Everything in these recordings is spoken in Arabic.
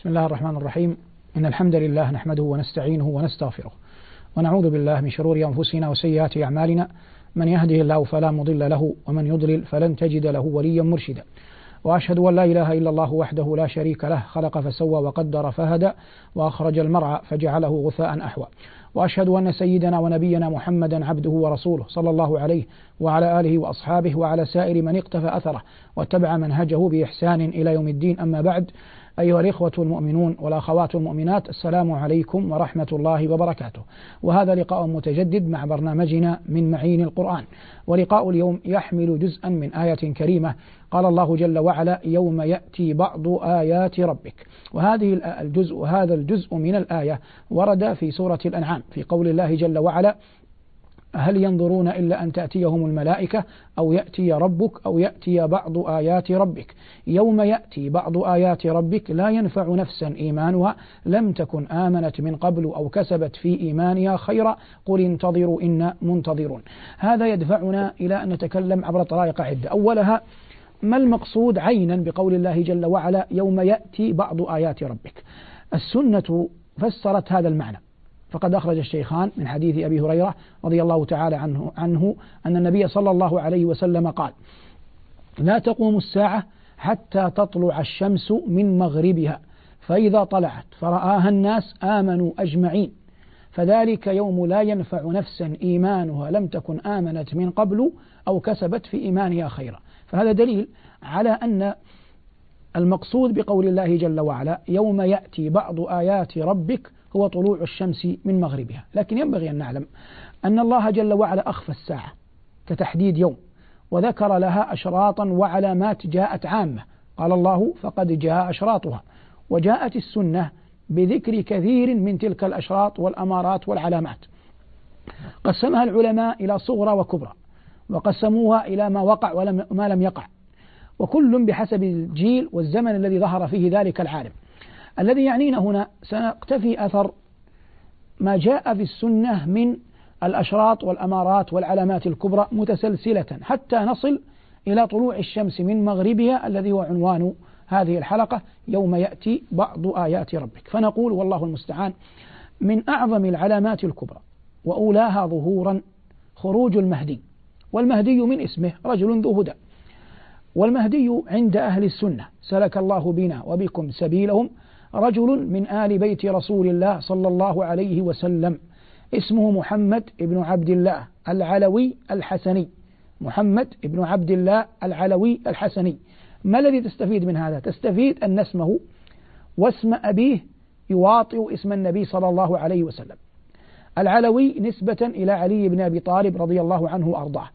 بسم الله الرحمن الرحيم. إن الحمد لله نحمده ونستعينه ونستغفره. ونعوذ بالله من شرور أنفسنا وسيئات أعمالنا. من يهده الله فلا مضل له ومن يضلل فلن تجد له وليا مرشدا. وأشهد أن لا إله إلا الله وحده لا شريك له خلق فسوى وقدر فهدى وأخرج المرعى فجعله غثاء أحوى. وأشهد أن سيدنا ونبينا محمدا عبده ورسوله صلى الله عليه وعلى آله وأصحابه وعلى سائر من اقتفى أثره واتبع منهجه بإحسان إلى يوم الدين. أما بعد أيها الإخوة المؤمنون والأخوات المؤمنات السلام عليكم ورحمة الله وبركاته. وهذا لقاء متجدد مع برنامجنا من معين القرآن. ولقاء اليوم يحمل جزءا من آية كريمة. قال الله جل وعلا يوم يأتي بعض آيات ربك. وهذه الجزء هذا الجزء من الآية ورد في سورة الأنعام في قول الله جل وعلا هل ينظرون إلا أن تأتيهم الملائكة أو يأتي ربك أو يأتي بعض آيات ربك. يوم يأتي بعض آيات ربك لا ينفع نفسا إيمانها. لم تكن آمنت من قبل أو كسبت في إيمانها خيرا. قل انتظروا إنا منتظرون. هذا يدفعنا إلى أن نتكلم عبر طرائق عدة. أولها ما المقصود عينا بقول الله جل وعلا يوم يأتي بعض آيات ربك؟ السنة فسرت هذا المعنى. فقد أخرج الشيخان من حديث أبي هريرة رضي الله تعالى عنه, عنه أن النبي صلى الله عليه وسلم قال لا تقوم الساعة حتى تطلع الشمس من مغربها فإذا طلعت فرآها الناس آمنوا أجمعين فذلك يوم لا ينفع نفسا إيمانها لم تكن آمنت من قبل أو كسبت في إيمانها خيرا. فهذا دليل على أن المقصود بقول الله جل وعلا يوم يأتي بعض آيات ربك هو طلوع الشمس من مغربها. لكن ينبغي أن نعلم أن الله جل وعلا أخفى الساعة كتحديد يوم وذكر لها أشراطا وعلامات جاءت عامة. قال الله فقد جاء أشراطها وجاءت السنة بذكر كثير من تلك الأشراط والأمارات والعلامات. قسمها العلماء إلى صغرى وكبرى وقسموها إلى ما وقع وما لم يقع. وكل بحسب الجيل والزمن الذي ظهر فيه ذلك العالم. الذي يعنينا هنا سنقتفي أثر ما جاء في السنة من الأشراط والأمارات والعلامات الكبرى متسلسلة حتى نصل إلى طلوع الشمس من مغربها الذي هو عنوان هذه الحلقة يوم يأتي بعض آيات ربك. فنقول والله المستعان من أعظم العلامات الكبرى وأولاها ظهورا خروج المهدي والمهدي من اسمه رجل ذو هدى والمهدي عند أهل السنة سلك الله بنا وبكم سبيلهم رجل من آل بيت رسول الله صلى الله عليه وسلم. اسمه محمد بن عبد الله العلوي الحسني. محمد بن عبد الله العلوي الحسني. ما الذي تستفيد من هذا؟ تستفيد أن اسمه واسم أبيه يواطئ اسم النبي صلى الله عليه وسلم. العلوي نسبة إلى علي بن أبي طالب رضي الله عنه وأرضاه.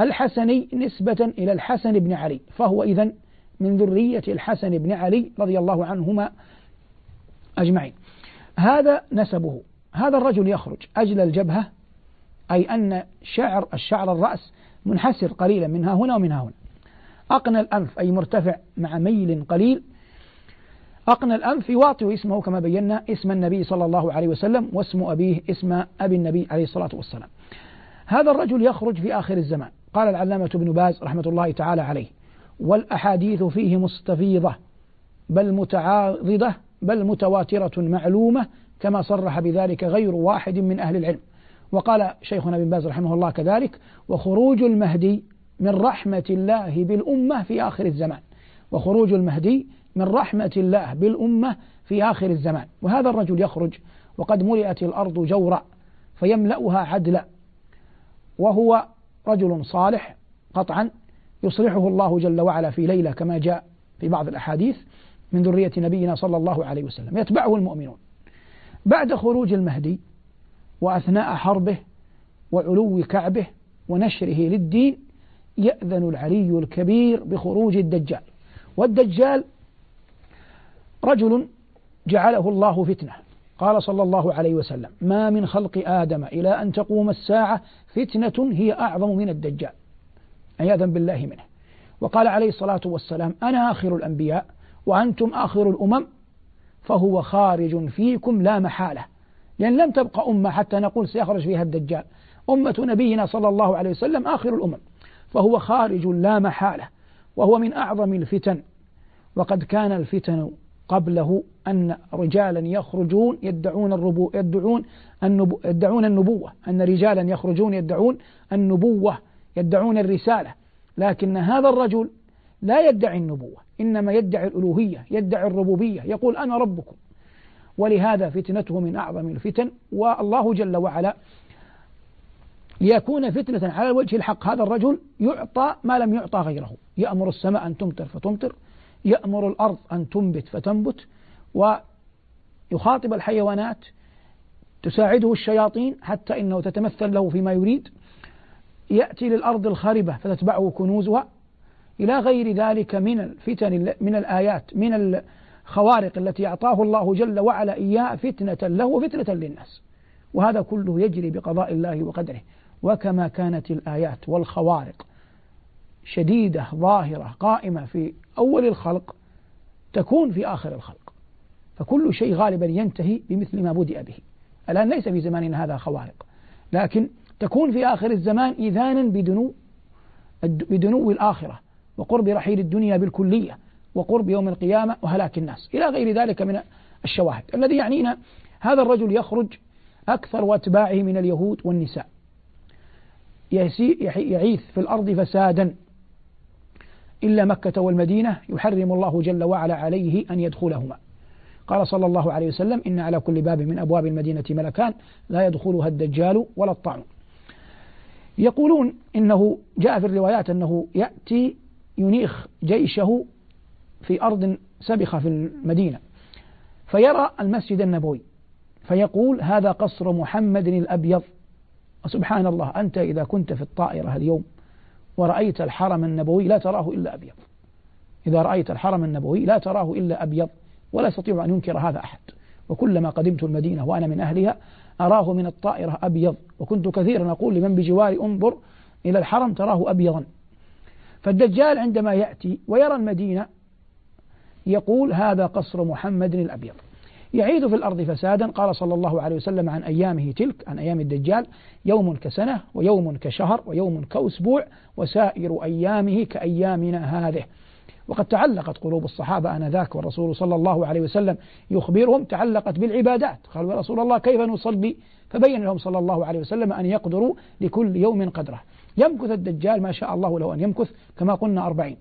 الحسني نسبة إلى الحسن بن علي فهو إذا من ذرية الحسن بن علي رضي الله عنهما أجمعين. هذا نسبه. هذا الرجل يخرج. أجل الجبهة أي أن شعر الشعر الرأس منحسر قليلا منها هنا ومنها هنا. أقنى الأنف أي مرتفع مع ميل قليل. أقنى الأنف يواطئ اسمه كما بينا اسم النبي صلى الله عليه وسلم واسم أبيه اسم أبي النبي عليه الصلاة والسلام. هذا الرجل يخرج في آخر الزمان. قال العلامة ابن باز رحمة الله تعالى عليه والأحاديث فيه مستفيضة بل متعاضدة بل متواترة معلومة كما صرح بذلك غير واحد من أهل العلم. وقال شيخنا بن باز رحمه الله كذلك وخروج المهدي من رحمة الله بالأمة في آخر الزمان. وخروج المهدي من رحمة الله بالأمة في آخر الزمان. وهذا الرجل يخرج وقد ملئت الأرض جورا فيملأها عدلا. وهو رجل صالح قطعا يصلحه الله جل وعلا في ليلة كما جاء في بعض الأحاديث. من ذرية نبينا صلى الله عليه وسلم يتبعه المؤمنون. بعد خروج المهدي وأثناء حربه وعلو كعبه ونشره للدين يأذن العلي الكبير بخروج الدجال. والدجال رجل جعله الله فتنة. قال صلى الله عليه وسلم ما من خلق آدم إلى أن تقوم الساعة فتنة هي أعظم من الدجال. عياذا بالله منه. وقال عليه الصلاة والسلام أنا آخر الأنبياء وأنتم آخر الأمم فهو خارج فيكم لا محالة. لأن لم تبقى أمة حتى نقول سيخرج فيها الدجال. أمة نبينا صلى الله عليه وسلم آخر الأمم. فهو خارج لا محالة. وهو من أعظم الفتن. وقد كان الفتن قبله أن رجالا يخرجون يدعون الربو يدعون النبو يدعون النبوة. أن رجالا يخرجون يدعون النبوة يدعون الرسالة. لكن هذا الرجل لا يدعي النبوة إنما يدعي الألوهية يدعي الربوبية يقول أنا ربكم. ولهذا فتنته من أعظم الفتن والله جل وعلا ليكون فتنة على الوجه الحق. هذا الرجل يعطى ما لم يعطى غيره. يأمر السماء أن تمطر فتمطر يأمر الأرض أن تنبت فتنبت ويخاطب الحيوانات تساعده الشياطين حتى إنه تتمثل له فيما يريد. يأتي للأرض الخربة فتتبعه كنوزها إلى غير ذلك من الفتن من الآيات من الخوارق التي أعطاه الله جل وعلا إياه فتنة له وفتنة للناس. وهذا كله يجري بقضاء الله وقدره. وكما كانت الآيات والخوارق شديدة ظاهرة قائمة في أول الخلق تكون في آخر الخلق. فكل شيء غالبا ينتهي بمثل ما بدأ به. الآن ليس في زماننا هذا خوارق. لكن تكون في آخر الزمان إذانا بدنو بدنو الآخرة. وقرب رحيل الدنيا بالكلية وقرب يوم القيامة وهلاك الناس. إلى غير ذلك من الشواهد. الذي يعنينا هذا الرجل يخرج أكثر أتباعه من اليهود والنساء. يعيث في الأرض فسادا. إلا مكة والمدينة يحرم الله جل وعلا عليه أن يدخلهما. قال صلى الله عليه وسلم إن على كل باب من أبواب المدينة ملكان لا يدخلها الدجال ولا الطاعون يقولون إنه جاء في الروايات أنه يأتي ينيخ جيشه في أرض سبخة في المدينة فيرى المسجد النبوي فيقول هذا قصر محمد الأبيض. وسبحان الله أنت إذا كنت في الطائرة اليوم ورأيت الحرم النبوي لا تراه إلا أبيض. إذا رأيت الحرم النبوي لا تراه إلا أبيض ولا يستطيع أن ينكر هذا أحد. وكلما قدمت المدينة وأنا من أهلها أراه من الطائرة أبيض. وكنت كثيرا أقول لمن بجواري انظر إلى الحرم تراه أبيضا. فالدجال عندما يأتي ويرى المدينة يقول هذا قصر محمد الأبيض. يعيد في الأرض فسادا قال صلى الله عليه وسلم عن أيامه تلك عن أيام الدجال يوم كسنة ويوم كشهر ويوم كأسبوع وسائر أيامه كأيامنا هذه. وقد تعلقت قلوب الصحابة آنذاك والرسول صلى الله عليه وسلم يخبرهم تعلقت بالعبادات. قالوا يا رسول الله كيف نصلي؟ فبين لهم صلى الله عليه وسلم أن يقدروا لكل يوم قدره. يمكث الدجال ما شاء الله له أن يمكث كما قلنا أربعين.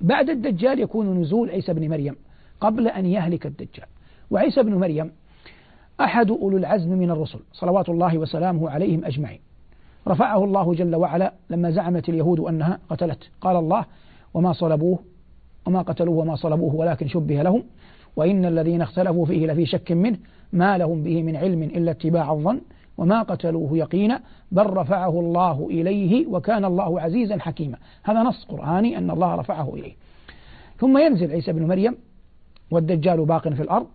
بعد الدجال يكون نزول عيسى بن مريم قبل أن يهلك الدجال. وعيسى بن مريم أحد أولو العزم من الرسل صلوات الله وسلامه عليهم أجمعين. رفعه الله جل وعلا لما زعمت اليهود أنها قتلت. قال الله وما صلبوه وما قتلوه وما صلبوه ولكن شبه لهم. وإن الذين اختلفوا فيه لفي شك منه ما لهم به من علم إلا اتباع الظن. وما قتلوه يقينا بل رفعه الله إليه وكان الله عزيزا حكيما. هذا نص قرآني أن الله رفعه إليه. ثم ينزل عيسى بن مريم والدجال باق في الأرض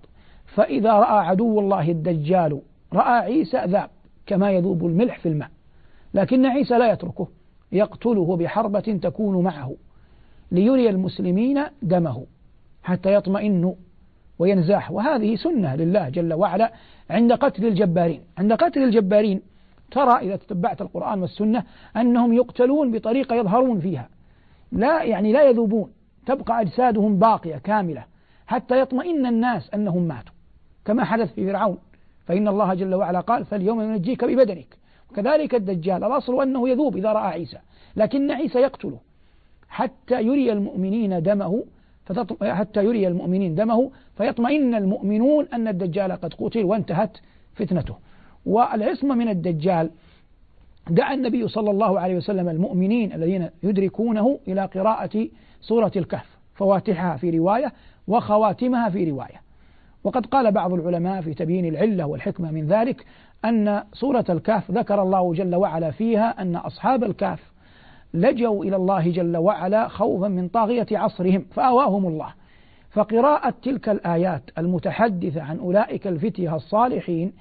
فإذا رأى عدو الله الدجال رأى عيسى ذاب كما يذوب الملح في الماء. لكن عيسى لا يتركه يقتله بحربة تكون معه ليري المسلمين دمه حتى يطمئنوا وينزاح. وهذه سنة لله جل وعلا عند قتل الجبارين. عند قتل الجبارين ترى إذا تتبعت القرآن والسنة أنهم يقتلون بطريقة يظهرون فيها. لا يعني لا يذوبون. تبقى أجسادهم باقية كاملة حتى يطمئن الناس أنهم ماتوا. كما حدث في فرعون. فإن الله جل وعلا قال فاليوم ننجيك ببدنك. وكذلك الدجال. الأصل أنه يذوب إذا رأى عيسى. لكن عيسى يقتله. حتى يري المؤمنين دمه حتى يري المؤمنين دمه فيطمئن المؤمنون أن الدجال قد قتل وانتهت فتنته. والعصمة من الدجال دعا النبي صلى الله عليه وسلم المؤمنين الذين يدركونه إلى قراءة سورة الكهف فواتحها في رواية وخواتمها في رواية. وقد قال بعض العلماء في تبيين العلة والحكمة من ذلك أن سورة الكهف ذكر الله جل وعلا فيها أن أصحاب الكهف لجوا إلى الله جل وعلا خوفا من طاغية عصرهم فآواهم الله. فقراءة تلك الآيات المتحدثة عن أولئك الفتية الصالحين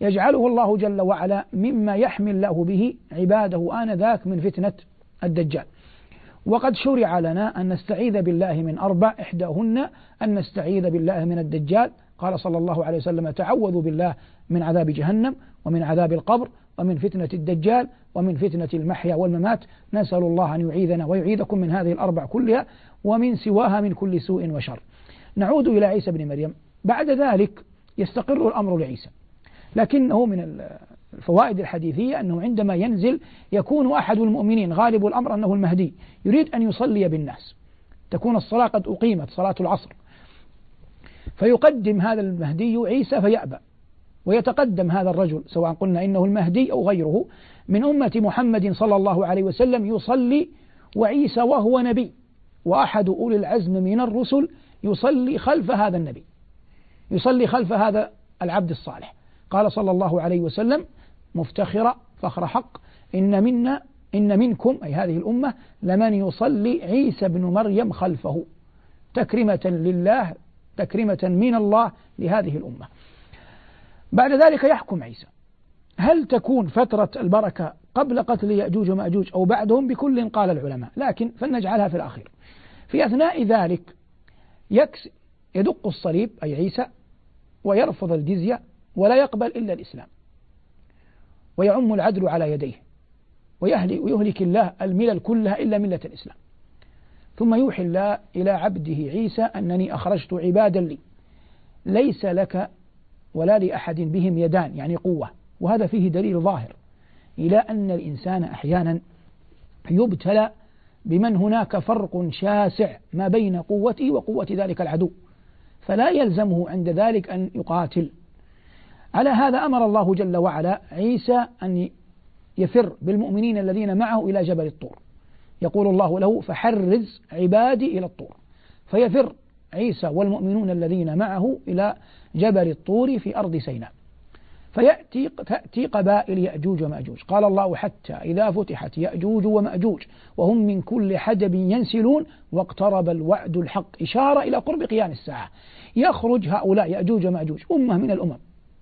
يجعله الله جل وعلا مما يحمي الله به عباده آنذاك من فتنة الدجال. وقد شرع لنا أن نستعيذ بالله من أربع إحداهن أن نستعيذ بالله من الدجال. قال صلى الله عليه وسلم تعوذوا بالله من عذاب جهنم ومن عذاب القبر ومن فتنة الدجال ومن فتنة المحيا والممات نسأل الله أن يعيذنا ويعيذكم من هذه الأربع كلها ومن سواها من كل سوء وشر. نعود إلى عيسى بن مريم. بعد ذلك يستقر الأمر لعيسى لكنه من الفوائد الحديثية أنه عندما ينزل يكون أحد المؤمنين غالب الأمر أنه المهدي يريد أن يصلي بالناس. تكون الصلاة قد أقيمت صلاة العصر. فيقدم هذا المهدي عيسى فيأبى. ويتقدم هذا الرجل سواء قلنا إنه المهدي أو غيره من أمة محمد صلى الله عليه وسلم يصلي وعيسى وهو نبي وأحد أولي العزم من الرسل يصلي خلف هذا النبي يصلي خلف هذا العبد الصالح. قال صلى الله عليه وسلم مفتخرا فخر حق إن منا إن منكم أي هذه الأمة لمن يصلي عيسى بن مريم خلفه تكرمة لله تكرمة من الله لهذه الأمة بعد ذلك يحكم عيسى. هل تكون فترة البركة قبل قتل يأجوج ومأجوج أو بعدهم؟ بكل قال العلماء. لكن فلنجعلها في الأخير. في أثناء ذلك يكس يدق الصليب أي عيسى ويرفض الجزية ولا يقبل إلا الإسلام. ويعم العدل على يديه. ويهلك الله الملل كلها إلا ملة الإسلام. ثم يوحي الله إلى عبده عيسى أنني أخرجت عبادا لي. ليس لك ولا لأحد بهم يدان يعني قوة. وهذا فيه دليل ظاهر. إلى أن الإنسان أحيانا يبتلى بمن هناك فرق شاسع ما بين قوته وقوة ذلك العدو. فلا يلزمه عند ذلك أن يقاتل. على هذا أمر الله جل وعلا عيسى أن يفر بالمؤمنين الذين معه إلى جبل الطور. يقول الله له فحرز عبادي إلى الطور. فيفر عيسى والمؤمنون الذين معه إلى جبل الطور في أرض سيناء. فيأتي تأتي قبائل يأجوج ومأجوج. قال الله حتى إذا فتحت يأجوج ومأجوج وهم من كل حدب ينسلون واقترب الوعد الحق إشارة إلى قرب قيام الساعة. يخرج هؤلاء يأجوج ومأجوج أمة من الأمم.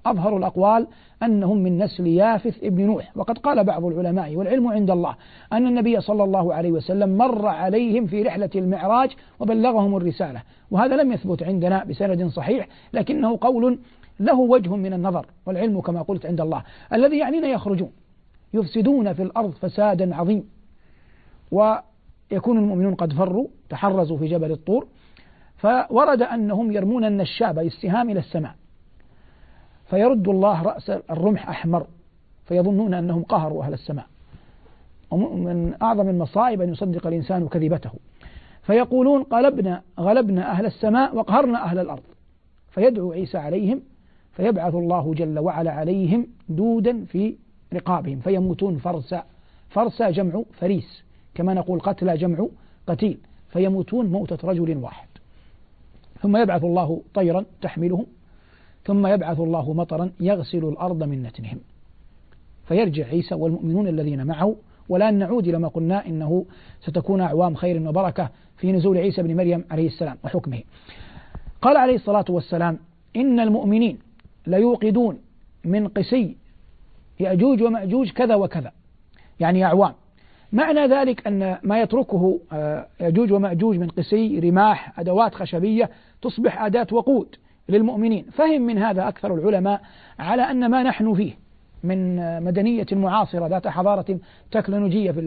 أظهر الأقوال أنهم من نسل يافث ابن نوح. وقد قال بعض العلماء والعلم عند الله أن النبي صلى الله عليه وسلم مر عليهم في رحلة المعراج وبلغهم الرسالة. وهذا لم يثبت عندنا بسند صحيح لكنه قول له وجه من النظر والعلم كما قلت عند الله. الذي يعنينا يخرجون يفسدون في الأرض فسادا عظيم. ويكون المؤمنون قد فروا تحرزوا في جبل الطور. فورد أنهم يرمون النشاب السهام إلى السماء. فيرد الله رأس الرمح أحمر فيظنون أنهم قهروا أهل السماء. ومن أعظم المصائب أن يصدق الإنسان كذبته. فيقولون قلبنا غلبنا أهل السماء وقهرنا أهل الأرض. فيدعو عيسى عليهم فيبعث الله جل وعلا عليهم دودا في رقابهم. فيموتون فرسا فرسا جمع فريس. كما نقول قتلى جمع قتيل. فيموتون موتة رجل واحد. ثم يبعث الله طيرا تحملهم. ثم يبعث الله مطرا يغسل الأرض من نتنهم. فيرجع عيسى والمؤمنون الذين معه والآن نعود إلى ما قلنا إنه ستكون أعوام خير وبركة في نزول عيسى بن مريم عليه السلام وحكمه. قال عليه الصلاة والسلام إن المؤمنين ليوقدون من قسي يأجوج ومأجوج كذا وكذا يعني أعوام. معنى ذلك أن ما يتركه آه، يأجوج ومأجوج من قسي رماح أدوات خشبية تصبح أداة وقود. للمؤمنين. فهم من هذا أكثر العلماء على أن ما نحن فيه من مدنية معاصرة ذات حضارة تكنولوجية في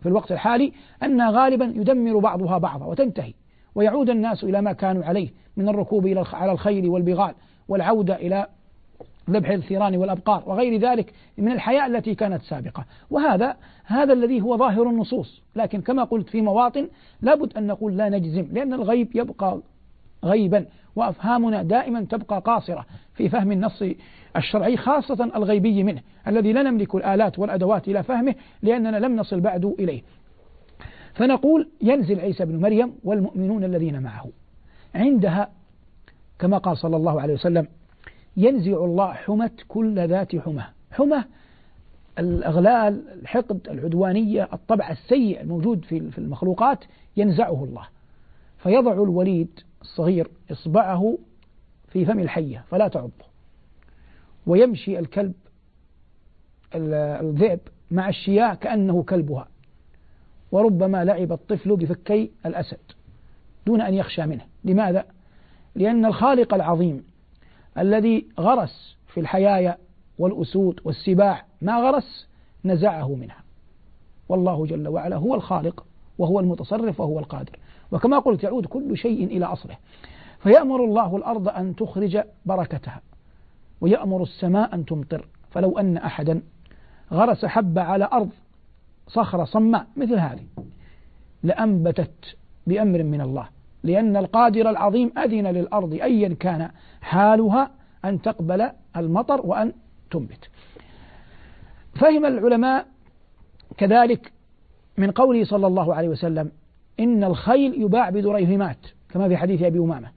في الوقت الحالي أنها غالبا يدمر بعضها بعضا وتنتهي ويعود الناس إلى ما كانوا عليه من الركوب إلى على الخيل والبغال والعودة إلى ذبح الثيران والأبقار وغير ذلك من الحياة التي كانت سابقة. وهذا هذا الذي هو ظاهر النصوص. لكن كما قلت في مواطن لابد أن نقول لا نجزم لأن الغيب يبقى غيبا وأفهامنا دائما تبقى قاصرة في فهم النص الشرعي خاصة الغيبي منه الذي لا نملك الآلات والأدوات إلى فهمه لأننا لم نصل بعد إليه. فنقول ينزل عيسى بن مريم والمؤمنون الذين معه. عندها كما قال صلى الله عليه وسلم ينزع الله حمة كل ذات حمى. حمى الأغلال الحقد العدوانية الطبع السيء الموجود في المخلوقات ينزعه الله. فيضع الوليد الصغير إصبعه في فم الحية فلا تعضه ويمشي الكلب الذئب مع الشياء كأنه كلبها. وربما لعب الطفل بفكي الأسد دون أن يخشى منه. لماذا؟ لأن الخالق العظيم الذي غرس في الحيايا والأسود والسباع ما غرس نزعه منها. والله جل وعلا هو الخالق وهو المتصرف وهو القادر. وكما قلت يعود كل شيء إلى أصله. فيأمر الله الأرض أن تخرج بركتها ويأمر السماء أن تمطر. فلو أن أحدا غرس حبة على أرض صخرة صماء مثل هذه لأنبتت بأمر من الله. لأن القادر العظيم أذن للأرض أيا كان حالها أن تقبل المطر وأن تنبت. فهم العلماء كذلك من قوله صلى الله عليه وسلم إن الخيل يباع بدريهمات كما في حديث أبي أمامة.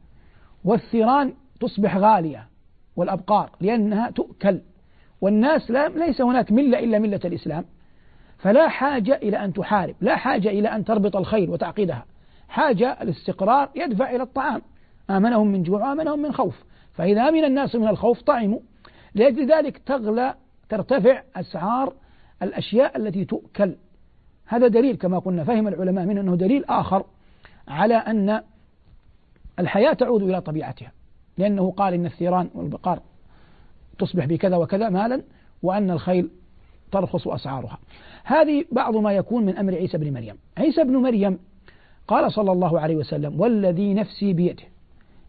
والثيران تصبح غالية والأبقار لأنها تؤكل. والناس لا ليس هناك ملة إلا ملة الإسلام. فلا حاجة إلى أن تحارب لا حاجة إلى أن تربط الخيل وتعقدها حاجة الاستقرار يدفع إلى الطعام. آمنهم من جوع وآمنهم من خوف. فإذا أمن الناس من الخوف طعموا. لأجل ذلك تغلى ترتفع أسعار الأشياء التي تؤكل. هذا دليل كما قلنا فهم العلماء منه أنه دليل آخر على أن الحياة تعود إلى طبيعتها. لأنه قال إن الثيران والبقار تصبح بكذا وكذا مالا وأن الخيل ترخص أسعارها. هذه بعض ما يكون من أمر عيسى بن مريم. عيسى بن مريم قال صلى الله عليه وسلم والذي نفسي بيده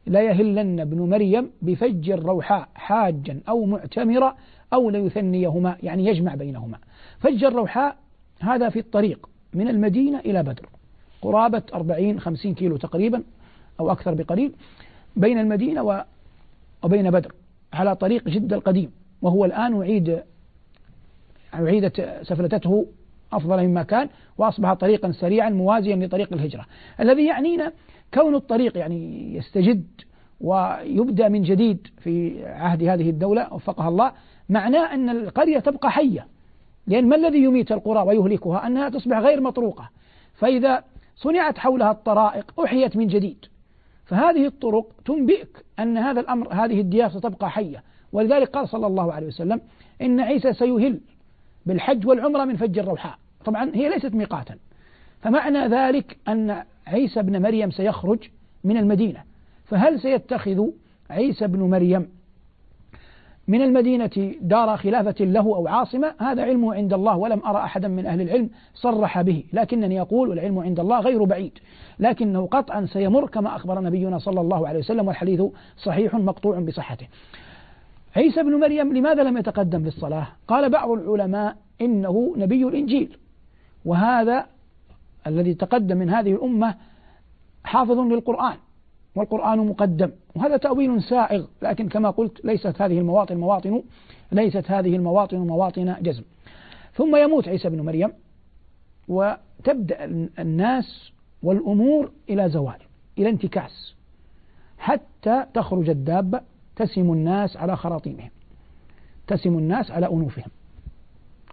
لا يهلن ابن مريم بفج الروحاء حاجا أو معتمرا أو ليثنيهما. يعني يجمع بينهما. فج الروحاء هذا في الطريق من المدينة إلى بدر. قرابة 40 50 كيلو تقريبا أو أكثر بقليل بين المدينة وبين بدر على طريق جدة القديم وهو الآن أعيد أعيدت سفلتته أفضل مما كان وأصبح طريقا سريعا موازيا لطريق الهجرة. الذي يعنينا كون الطريق يعني يستجد ويبدأ من جديد في عهد هذه الدولة وفقها الله معناه أن القرية تبقى حية. لأن ما الذي يميت القرى ويهلكها؟ أنها تصبح غير مطروقة. فإذا صنعت حولها الطرائق أحيت من جديد. فهذه الطرق تنبئك أن هذا الأمر هذه الديار ستبقى حية. ولذلك قال صلى الله عليه وسلم إن عيسى سيهل بالحج والعمرة من فج الروحاء. طبعا هي ليست ميقاتا. فمعنى ذلك أن عيسى بن مريم سيخرج من المدينة. فهل سيتخذ عيسى بن مريم من المدينة دار خلافة له أو عاصمة هذا علمه عند الله ولم أرى أحدا من أهل العلم صرح به لكنني أقول والعلم عند الله غير بعيد لكنه قطعا سيمر كما أخبر نبينا صلى الله عليه وسلم والحديث صحيح مقطوع بصحته. عيسى بن مريم لماذا لم يتقدم في الصلاة قال بعض العلماء إنه نبي الإنجيل وهذا الذي تقدم من هذه الأمة حافظ للقرآن. والقرآن مقدم. وهذا تأويل سائغ لكن كما قلت ليست هذه المواطن مواطن ليست هذه المواطن مواطن جزم. ثم يموت عيسى بن مريم وتبدأ الناس والأمور إلى زوال إلى انتكاس حتى تخرج الدابة تسم الناس على خراطيمهم تسم الناس على أنوفهم.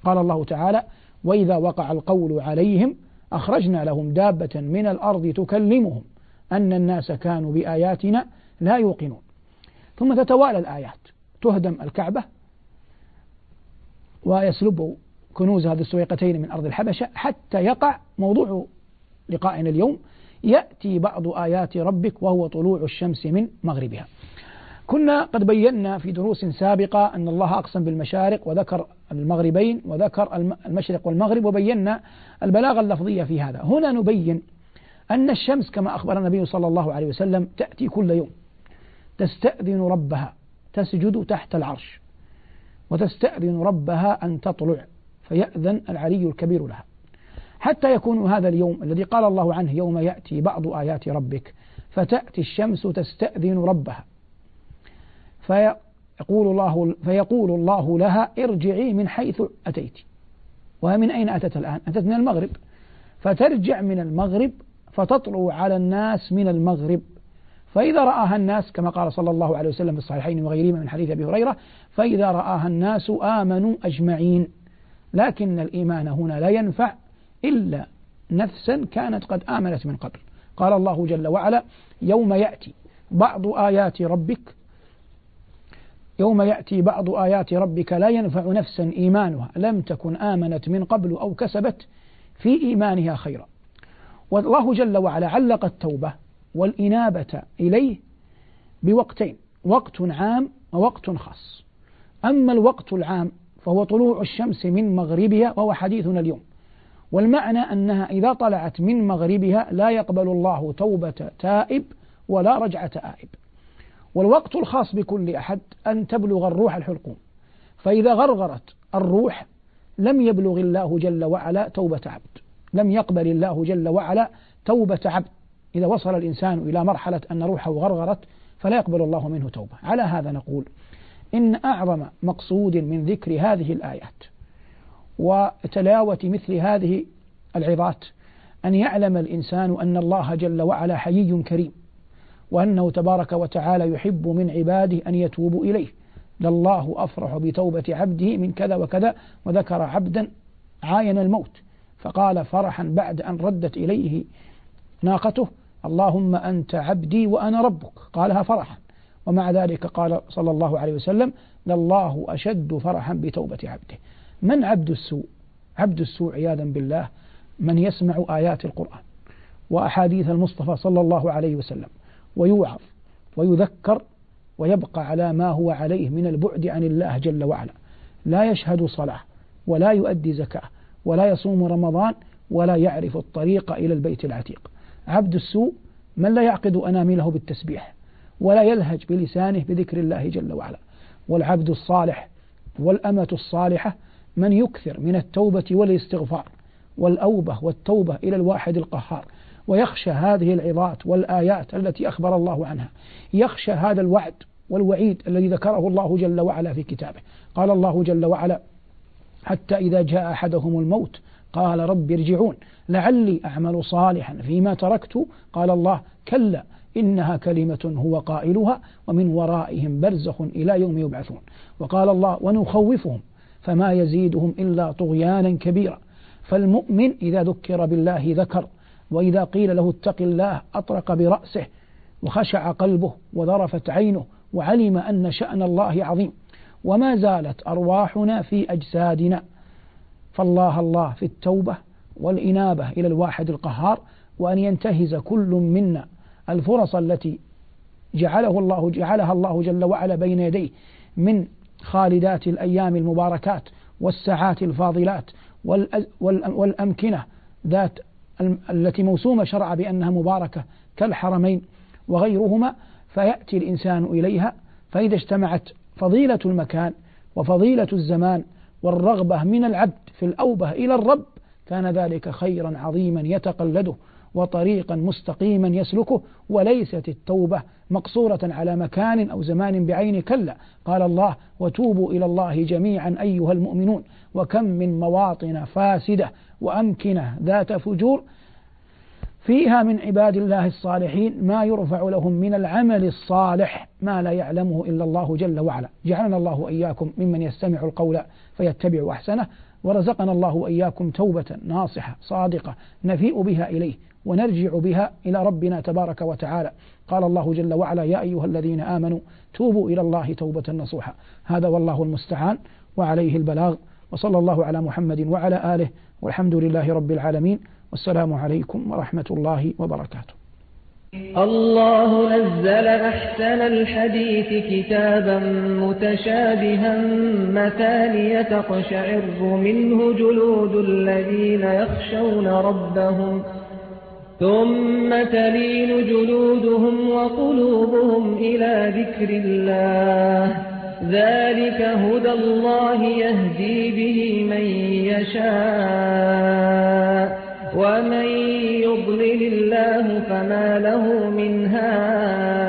قال الله تعالى وإذا وقع القول عليهم أخرجنا لهم دابة من الأرض تكلمهم. أن الناس كانوا بآياتنا لا يوقنون. ثم تتوالى الآيات. تهدم الكعبة ويسلب كنوز هذه السويقتين من أرض الحبشة حتى يقع موضوع لقائنا اليوم. يأتي بعض آيات ربك وهو طلوع الشمس من مغربها. كنا قد بينا في دروس سابقة أن الله أقسم بالمشارق وذكر المغربين وذكر المشرق والمغرب وبينا البلاغة اللفظية في هذا. هنا نبين أن الشمس كما أخبر النبي صلى الله عليه وسلم تأتي كل يوم. تستأذن ربها تسجد تحت العرش وتستأذن ربها أن تطلع فيأذن العلي الكبير لها. حتى يكون هذا اليوم الذي قال الله عنه يوم يأتي بعض آيات ربك فتأتي الشمس تستأذن ربها. فيقول الله فيقول الله لها ارجعي من حيث أتيت. ومن أين أتت الآن؟ أتت من المغرب. فترجع من المغرب فتطلع على الناس من المغرب. فإذا رآها الناس كما قال صلى الله عليه وسلم في الصحيحين وغيرهما من حديث أبي هريرة فإذا رآها الناس آمنوا أجمعين. لكن الإيمان هنا لا ينفع إلا نفسا كانت قد آمنت من قبل. قال الله جل وعلا يوم يأتي بعض آيات ربك يوم يأتي بعض آيات ربك لا ينفع نفسا إيمانها. لم تكن آمنت من قبل أو كسبت في إيمانها خيرا. والله جل وعلا علق التوبة والإنابة إليه بوقتين وقت عام ووقت خاص. أما الوقت العام فهو طلوع الشمس من مغربها وهو حديثنا اليوم. والمعنى أنها إذا طلعت من مغربها لا يقبل الله توبة تائب ولا رجعة آئب والوقت الخاص بكل أحد أن تبلغ الروح الحلقوم. فإذا غرغرت الروح لم يبلغ الله جل وعلا توبة عبد. لم يقبل الله جل وعلا توبة عبد. إذا وصل الإنسان إلى مرحلة أن روحه غرغرت فلا يقبل الله منه توبة. على هذا نقول إن أعظم مقصود من ذكر هذه الآيات وتلاوة مثل هذه العظات أن يعلم الإنسان أن الله جل وعلا حيي كريم وأنه تبارك وتعالى يحب من عباده أن يتوبوا إليه. لله أفرح بتوبة عبده من كذا وكذا وذكر عبدا عاين الموت. فقال فرحا بعد أن ردت إليه ناقته اللهم أنت عبدي وأنا ربك. قالها فرحا. ومع ذلك قال صلى الله عليه وسلم لله أشد فرحا بتوبة عبده. من عبد السوء؟ عبد السوء عياذا بالله من يسمع آيات القرآن وأحاديث المصطفى صلى الله عليه وسلم ويوعظ ويذكر ويبقى على ما هو عليه من البعد عن الله جل وعلا. لا يشهد صلاة ولا يؤدي زكاة. ولا يصوم رمضان ولا يعرف الطريق إلى البيت العتيق. عبد السوء من لا يعقد أنامله بالتسبيح ولا يلهج بلسانه بذكر الله جل وعلا. والعبد الصالح والأمة الصالحة من يكثر من التوبة والاستغفار والأوبة والتوبة إلى الواحد القهار ويخشى هذه العظات والآيات التي أخبر الله عنها. يخشى هذا الوعد والوعيد الذي ذكره الله جل وعلا في كتابه. قال الله جل وعلا حتى إذا جاء أحدهم الموت قال رب ارجعون لعلي أعمل صالحا فيما تركت. قال الله كلا إنها كلمة هو قائلها ومن ورائهم برزخ إلى يوم يبعثون. وقال الله ونخوفهم فما يزيدهم إلا طغيانا كبيرا. فالمؤمن إذا ذكر بالله ذكر وإذا قيل له اتق الله أطرق برأسه وخشع قلبه وذرفت عينه وعلم أن شأن الله عظيم. وما زالت أرواحنا في أجسادنا. فالله الله في التوبة والإنابة إلى الواحد القهار وأن ينتهز كل منا. الفرص التي جعله الله جعلها الله جل وعلا بين يديه من خالدات الأيام المباركات والساعات الفاضلات والأمكنة ذات التي موسومة شرع بأنها مباركة كالحرمين وغيرهما فيأتي الإنسان إليها. فإذا اجتمعت فضيلة المكان وفضيلة الزمان والرغبة من العبد في الأوبة إلى الرب كان ذلك خيرا عظيما يتقلده وطريقا مستقيما يسلكه وليست التوبة مقصورة على مكان أو زمان بعين كلا. قال الله وتوبوا إلى الله جميعا أيها المؤمنون وكم من مواطن فاسدة وأمكنة ذات فجور فيها من عباد الله الصالحين ما يرفع لهم من العمل الصالح ما لا يعلمه إلا الله جل وعلا. جعلنا الله وإياكم ممن يستمع القول فيتبع أحسنه. ورزقنا الله وإياكم توبة ناصحة صادقة نفيء بها إليه ونرجع بها إلى ربنا تبارك وتعالى. قال الله جل وعلا يا أيها الذين آمنوا توبوا إلى الله توبة نصوحا هذا والله المستعان وعليه البلاغ. وصلى الله على محمد وعلى آله والحمد لله رب العالمين. والسلام عليكم ورحمة الله وبركاته. الله نزل أحسن الحديث كتابا متشابها مثانية تقشعر منه جلود الذين يخشون ربهم ثم تلين جلودهم وقلوبهم إلى ذكر الله. ذلك هدى الله يهدي به من يشاء. ومن يضلل الله فما له من هاد